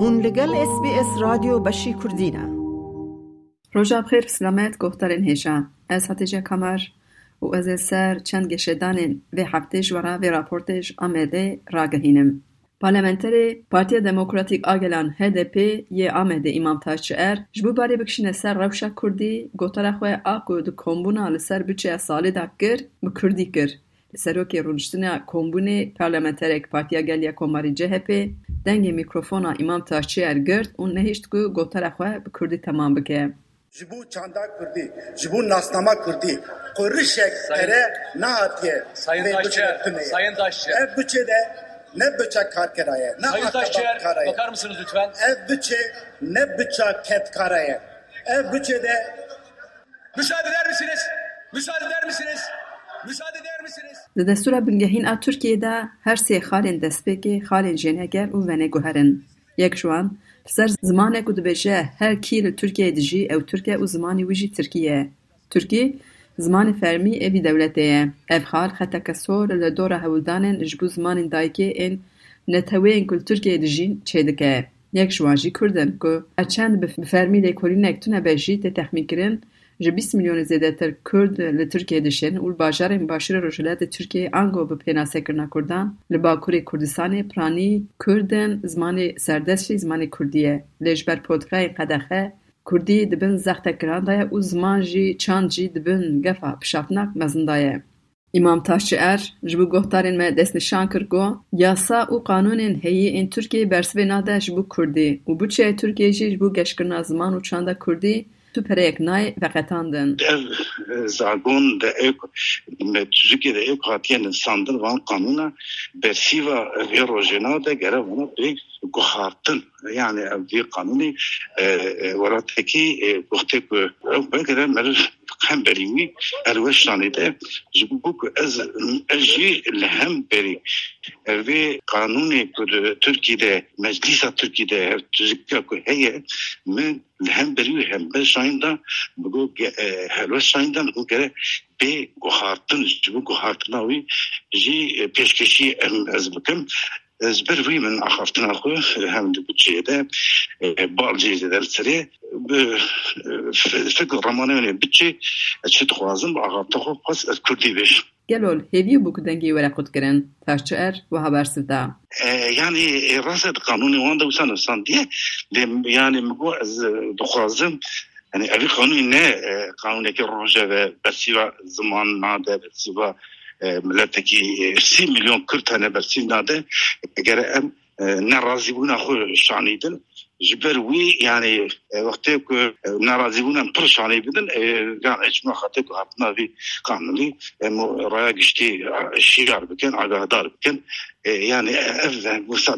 هون لگل اس بی اس رادیو بشی کردینه. روژا بخیر سلامت گفتارین هیشا از هاتیجا کمر و از سر چند گشدان و هفته جورا و راپورتش آمده راگهینم. پارلمنتری پارتی دموکراتیک آگلان HDP یه آمده امام تاچر جبو باری بکشینه سر روشا کردی گوتara خو آکو دو کومبونا لسر بچه سالی دا کر. به کردی کر سروکی رونشتنا کومبونی پارلمنتریک پارتیا گلیا کوماری CHP دنگ میکروفونا امام تاچر گرد اون نهیشت کو گوتara خو به کردی تمام بکه ji bo çanda Kurdî, ji bo nasnama Kurdî, qurişek ere nehatiye Sayın vê Taşçı, biçe tunê. Sayın Taşçı. Ev biçe de ne biçe karkera ye, ne Sayın Taşçıyer akabak ye. bakar mısınız lütfen? Ev biçe ne biçe ketkara ye. Ev biçe de Müsaade eder misiniz? Müsaade eder misiniz? Müsaade eder misiniz? Di destûra bingehîn a Tirkiyeyê de her sê xalên destpêkê xalên jêneger û veneguherin. Yek ji wan li ser zimanek û dibêje her kî li Tirkiyeyê dijî ew Tirk e û zimanê wî jî Tirkî ye. Tirkî zimanê fermî ye. Ev xal xeteke sor li dora hewildanên ji bo zimanên dayîkê ên neteweyên ku li Tirkiyeyê. Yek ji wan jî Kurd in ku her çend bi fermî lêkolînek tune be jî tê texmînkirin ji bîst milyonê zêdetir Kurd li Tirkiyeyê dişin û li bajarên Başûrê Rojhilatê Tirkiyeyê ango bi pênasekirina Kurdan li Bakurê Kurdistanê piranî Kurd in zimanê serdest jî zimanê Kurdî ye. Lê ji ber politikayên qedexe Kurdî dibin zextekiran da ye û ziman jî çand jî dibin gefa pişafnak mezin da ye. İmam Taşçı Er ji bo guhdarên me destnîşan kir got yasa û qanûnên heyî ên Tirkiyeyê bersivê nade ji bo Kurdî û biçeyê Tirkiyeyê jî ji bo geşkirina ziman û tu pereyek nayê veqetandin. Ev zagon de ev me tuzikê de ev hatiye sandir van kanûna bersîva vê rojêna de gere wana pêk guhartin yani ev vê kanûnê welatekî gohtê ku ew bigire merir هم باری می‌آورش شنیده، جبرو که از از چی لهم باری؟ و کانونی که ترکیه مجلسات ترکیه هر توجه که من لهم باری هم بار شایدان بگو که هلواش شایدان اون که بی گو هاتن، جبرو گو هاتناوی چی پیشکشی از ez ber wî min axaftina xwe hem di bütçeyê de balcî der serê bi fikr ramanê bütçe çi dixwazim bi axafta xwe pas ez Kurdî bêjim Gelol hêvî bû ku dengê were qutkirin. Taşçı Er wiha bersiv da. yani rasa kanuni wanda wisa nifsan diye yani migo ez dixwazim yani evî kanûnî ne kanûnekî roje ve bersiva ziman nade bersiva ملەتێکی سی میلیۆن کورد هەنە بەرسیندادە گەرە ئەم نەڕازیبوونا خۆ شانیدن şanîdin ji ber wî yani wextê ku nerazîbûnan pir şanî bidin gan ecma xate ku hatina vî kanunî em raya giştî şîrar bikin agahdar bikin yani ev wisa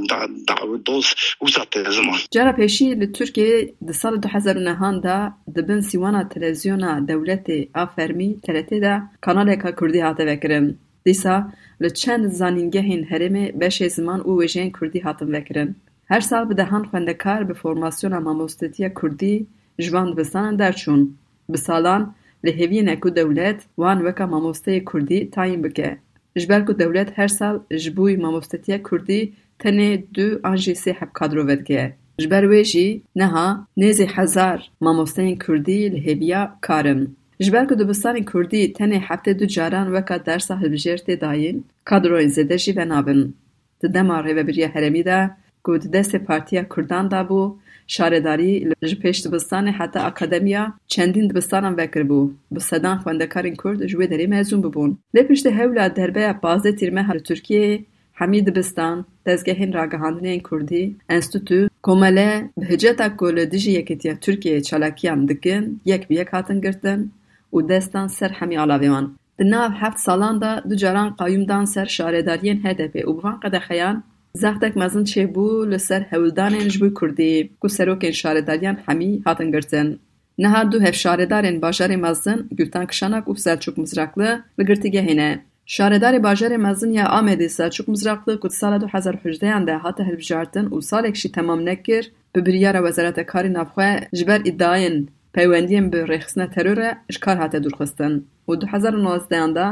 dost wisa te ziman Cara pêşî li Tirkiyeyê di sala du hezar û nehan da dibin sîwana televizyona dewletê a fermî TRT de kanaleka Kurdî hate vekirin. Dîsa li çend zanîngehên herêmê beşê ziman û wêjeyên Kurdî hatin vekirin. Her sal bi dehan xwendekar bi formasyona mamostetiya Kurdî ji van dibistanan derçûn. Bi salan li hêviyên ku dewlet wan weka mamosteyê Kurdî tayîn bike. Ji ber ku dewlet her sal ji bo mamostetiya Kurdî tenê du an jî sê hevkadro vedike. Ji ber wê jî niha nêzî hezar mamosteyên Kurdî li hêviya karin. Ji ber ku dibistanên Kurdî tenê heftê du caran weka dersa hilbijêrtê dayîn, kadroyên zêde jî venabin. Di dema rêveberiya herêmî de ku di destê Partiya Kurdan da bû, şaredarî ji pêş dibistanê heta akademiya çendîn dibistanan vekiribû. Bi sedan xwendekarên Kurd ji wê derê mezûn bibûn. Lê piştî hewla derbeya pazê tîrmeha li Tirkiyeyê, hemî dibistan, dezgehên ragihandinên Kurdî, enstitû, komele bi hiceta ku li dijî Yekîtiya Tirkiyeyê çalakiyan dikin, yek bi yek hatin girtin û destan ser hemî alavê wan. Di nav heft salan da du caran qayûmdan ser şaredariyên HDP û bi van qedexeyan Zextek mezin çêbû li ser hewildanên ji bo Kurdî ku serokên şaredariyan hemî hatin girtin. Niha du hevşaredarên bajarê mezin Gültan Kişanak û Selçuk Mizrakli li girtîgehê ne. Şaredarê bajarê mezin ya Amedê Selçuk Mizrakli ku sala du hezar hejdeyan de hate hilbijartin û salek jî temam nekir bi biryara Wezareta Karî Navxwe ji ber îddiayên peywendiyên bi rêxistina terorê ji kar hate dûrxistin û du hezar û nozdeyan de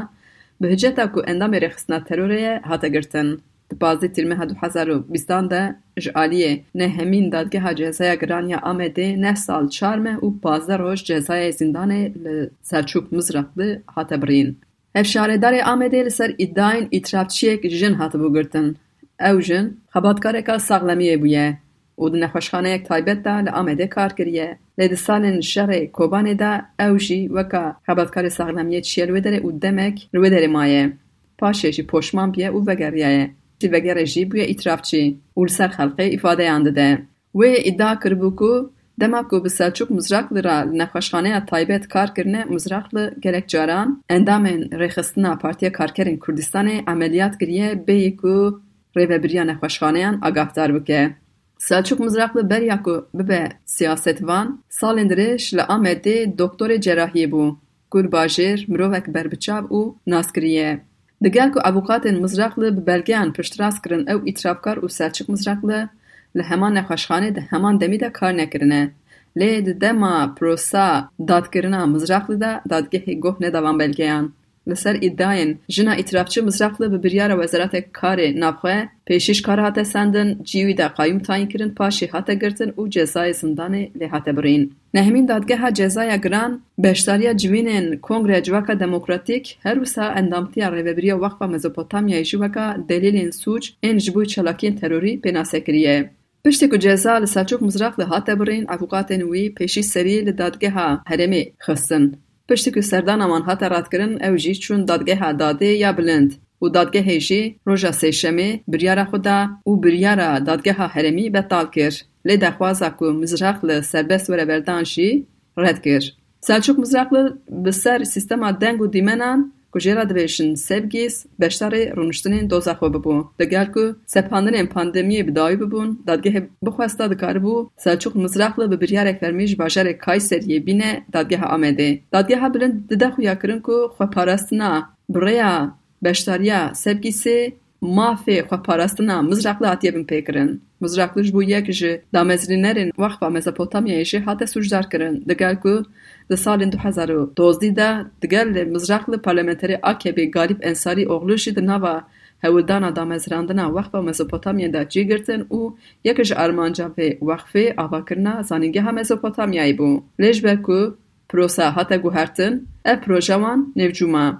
bi hiceta ku endamê rêxistina terorê ye hate girtin. بازی تیرمه هدو حزارو بیستان ده جعالیه نه همین دادگه ها جهزای گرانی آمده نه سال چارمه و بازده روش جزای زندانه لسرچوک مزرق ده هاته برین. افشاره داره آمده لسر ادائن اترابت چیه جن هاته بگرتن. او جن خبادکاره که ساغلمیه بویه. او ده نخوشخانه یک تایبت ده لآمده کار کریه. لیده سال شره کوبانه ده او جی وکا خبادکار ساغلمیه چیه او دمک رو داره مایه. پاشه جی بیه او وگریه. Jî vegerê jî bûye îtirafçî û li ser xelkê îfadeyan dide. Wê îddia kiribû ku dema ku bi Selçuk Mizraklı ra li nexweşxaneya taybet kar kirine Mizraklı gelek caran endamên rêxistina Partiya Karkerên Kurdistanê emeliyat kiriye bêyî ku rêveberiya nexweşxaneyan agahdar bike. Selçuk Mizraklı beriya ku bibe siyasetvan, salên dirêj li Amedê doktorê cerahiyê bû. Kur bajêr mirovek berbiçav û naskiriye. Digel ku avukatên Mizraklı bi belgeyan piştras kirin ew îtirafkar û Selçuk Mizraklı li heman nexweşxanê di heman demî de kar nekirine. Lê di dema prosa dadkirina Mizraklı de dadgehê goh nedavan belgeyan. لسر ایداین جنا اترافچه مزرقل به بریار وزارت کار نبخه پیشش کار هاته سندن جیوی دا قایم تاین کرن پاشی هاته گرتن او جزای زندانی لی برین. نهمین دادگه ها جزای گران بشتاریا جوینن کنگره جوکا دموکراتیک هر وسا اندامتی ها روبری وقفا مزوپوتامیا جوکا دلیلین سوچ این جبوی چلاکین تروری بناسکریه. پشتی که جزا لسرچوک مزرق لحاته برین افوقات نوی پیشی سری لدادگه ها هرمی خستن. Piştî ku serdana wan hate radkirin ew jî çûn dadgeha dadê ya bilind û dadgehê jî roja sêşemê biryara xwe da û biryara dadgeha herêmî betal kir. Lê dexwaza ku Mizraklı serbest were berdan jî red kir. Selçuk Mizraklı bi ser sîstema deng û dîmenan کجرا دبیشن سبگیس بشتر رونشتن دوزا خو ببو دگل کو سپاندن ام پاندمی بدای ببون دادگه بخواستا دکار بو سرچو مزرق لبه بریار اکفرمیش باشار کایسریه بینه دادگه آمده دادگه بلند دده خویا کرن کو خو پارستنا بریا بشتریا سبگیسی مافی خو پارستنا مزرق لاتیه بین پیکرن مزرکلش بو یک جه دامزرینرین وقت با مزاپوتامیا ایشه حتی سوچدار کرن دگل که ده سال دو هزارو دوزدی ده دگل ده پارلمنتری اکی بی گاریب انساری اغلوشی ده نوا هودانا دامزراندنا وقت با مزاپوتامیا ده جی گرتن و یک جه ارمانجا به وقفه آبا کرنا زانگی ها مزاپوتامیا ای بو لیش بکو پروسا حتی گوهرتن هرتن ای پروژوان نوجومه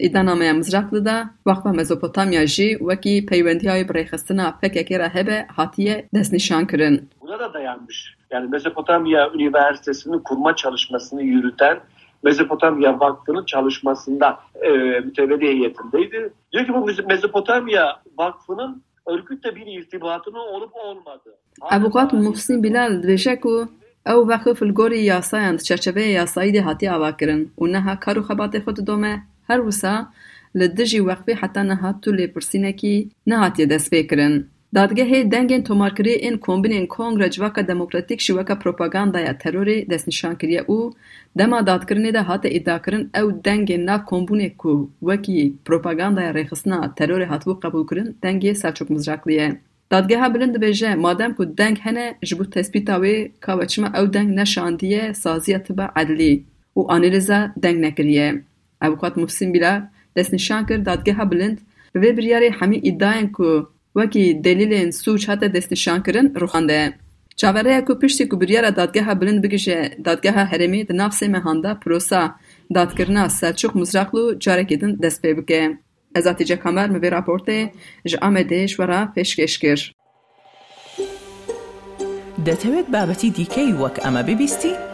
Îdanameya Mizraklı da Wexfa Mezopotamya jî wekî peywendiya bi rêxistina PKK re hebe hatiye destnîşan kirin. Buna da dayanmış. Yani Mezopotamya Üniversitesi'nin kurma çalışmasını yürüten Mezopotamya Vakfı'nın çalışmasında e, mütevelli heyetindeydi. Diyor ki bu Mezopotamya Vakfı'nın örgütle bir irtibatının olup olmadı. Avukat Muhsin Bilal dibêje ku ew vexwe filgorî yasayan di çerçeveyê yasayî de hatiye avakirin û neha kar û xebatê xwe didome her wisa li dijî wexfê heta niha tu lêpirsînekî nehatiye destpêkirin. Dadgehê dengên tomarkirî ên kombînên Kongre Civaka Demokratîk ji weka propagandaya terorê destnîşan kiriye û dema dadkirinê de hate îdiakirin ew dengên nav kombûnê ku wekî propagandaya rêxistina terorê hatibû qebûlkirin dengê Selçuk Mizraklı ye. Dadgeha bilind dibêje madem ku deng hene ji bo tespîta wê ka weçima ew deng neşandiye saziya tibe edlî û anîlîza deng nekiriye. اوخات محسن بلا دست نشان کرد دادگاه بلند و وی بریاری همین ایدائن کو وکی دلیل سوچ حتی دست نشان کرن روخانده چاوره اکو پشتی کو بریار دادگاه بلند بگیشه دادگاه هرمی ده نفس مهانده پروسا دادگرنا سرچوق مزرقلو جارکیدن دست پیبکه از آتیجا کامر موی راپورتی جا آمدهش ورا پشکش کر. ده تاوید بابتی دیکی وک اما ببیستی؟ بی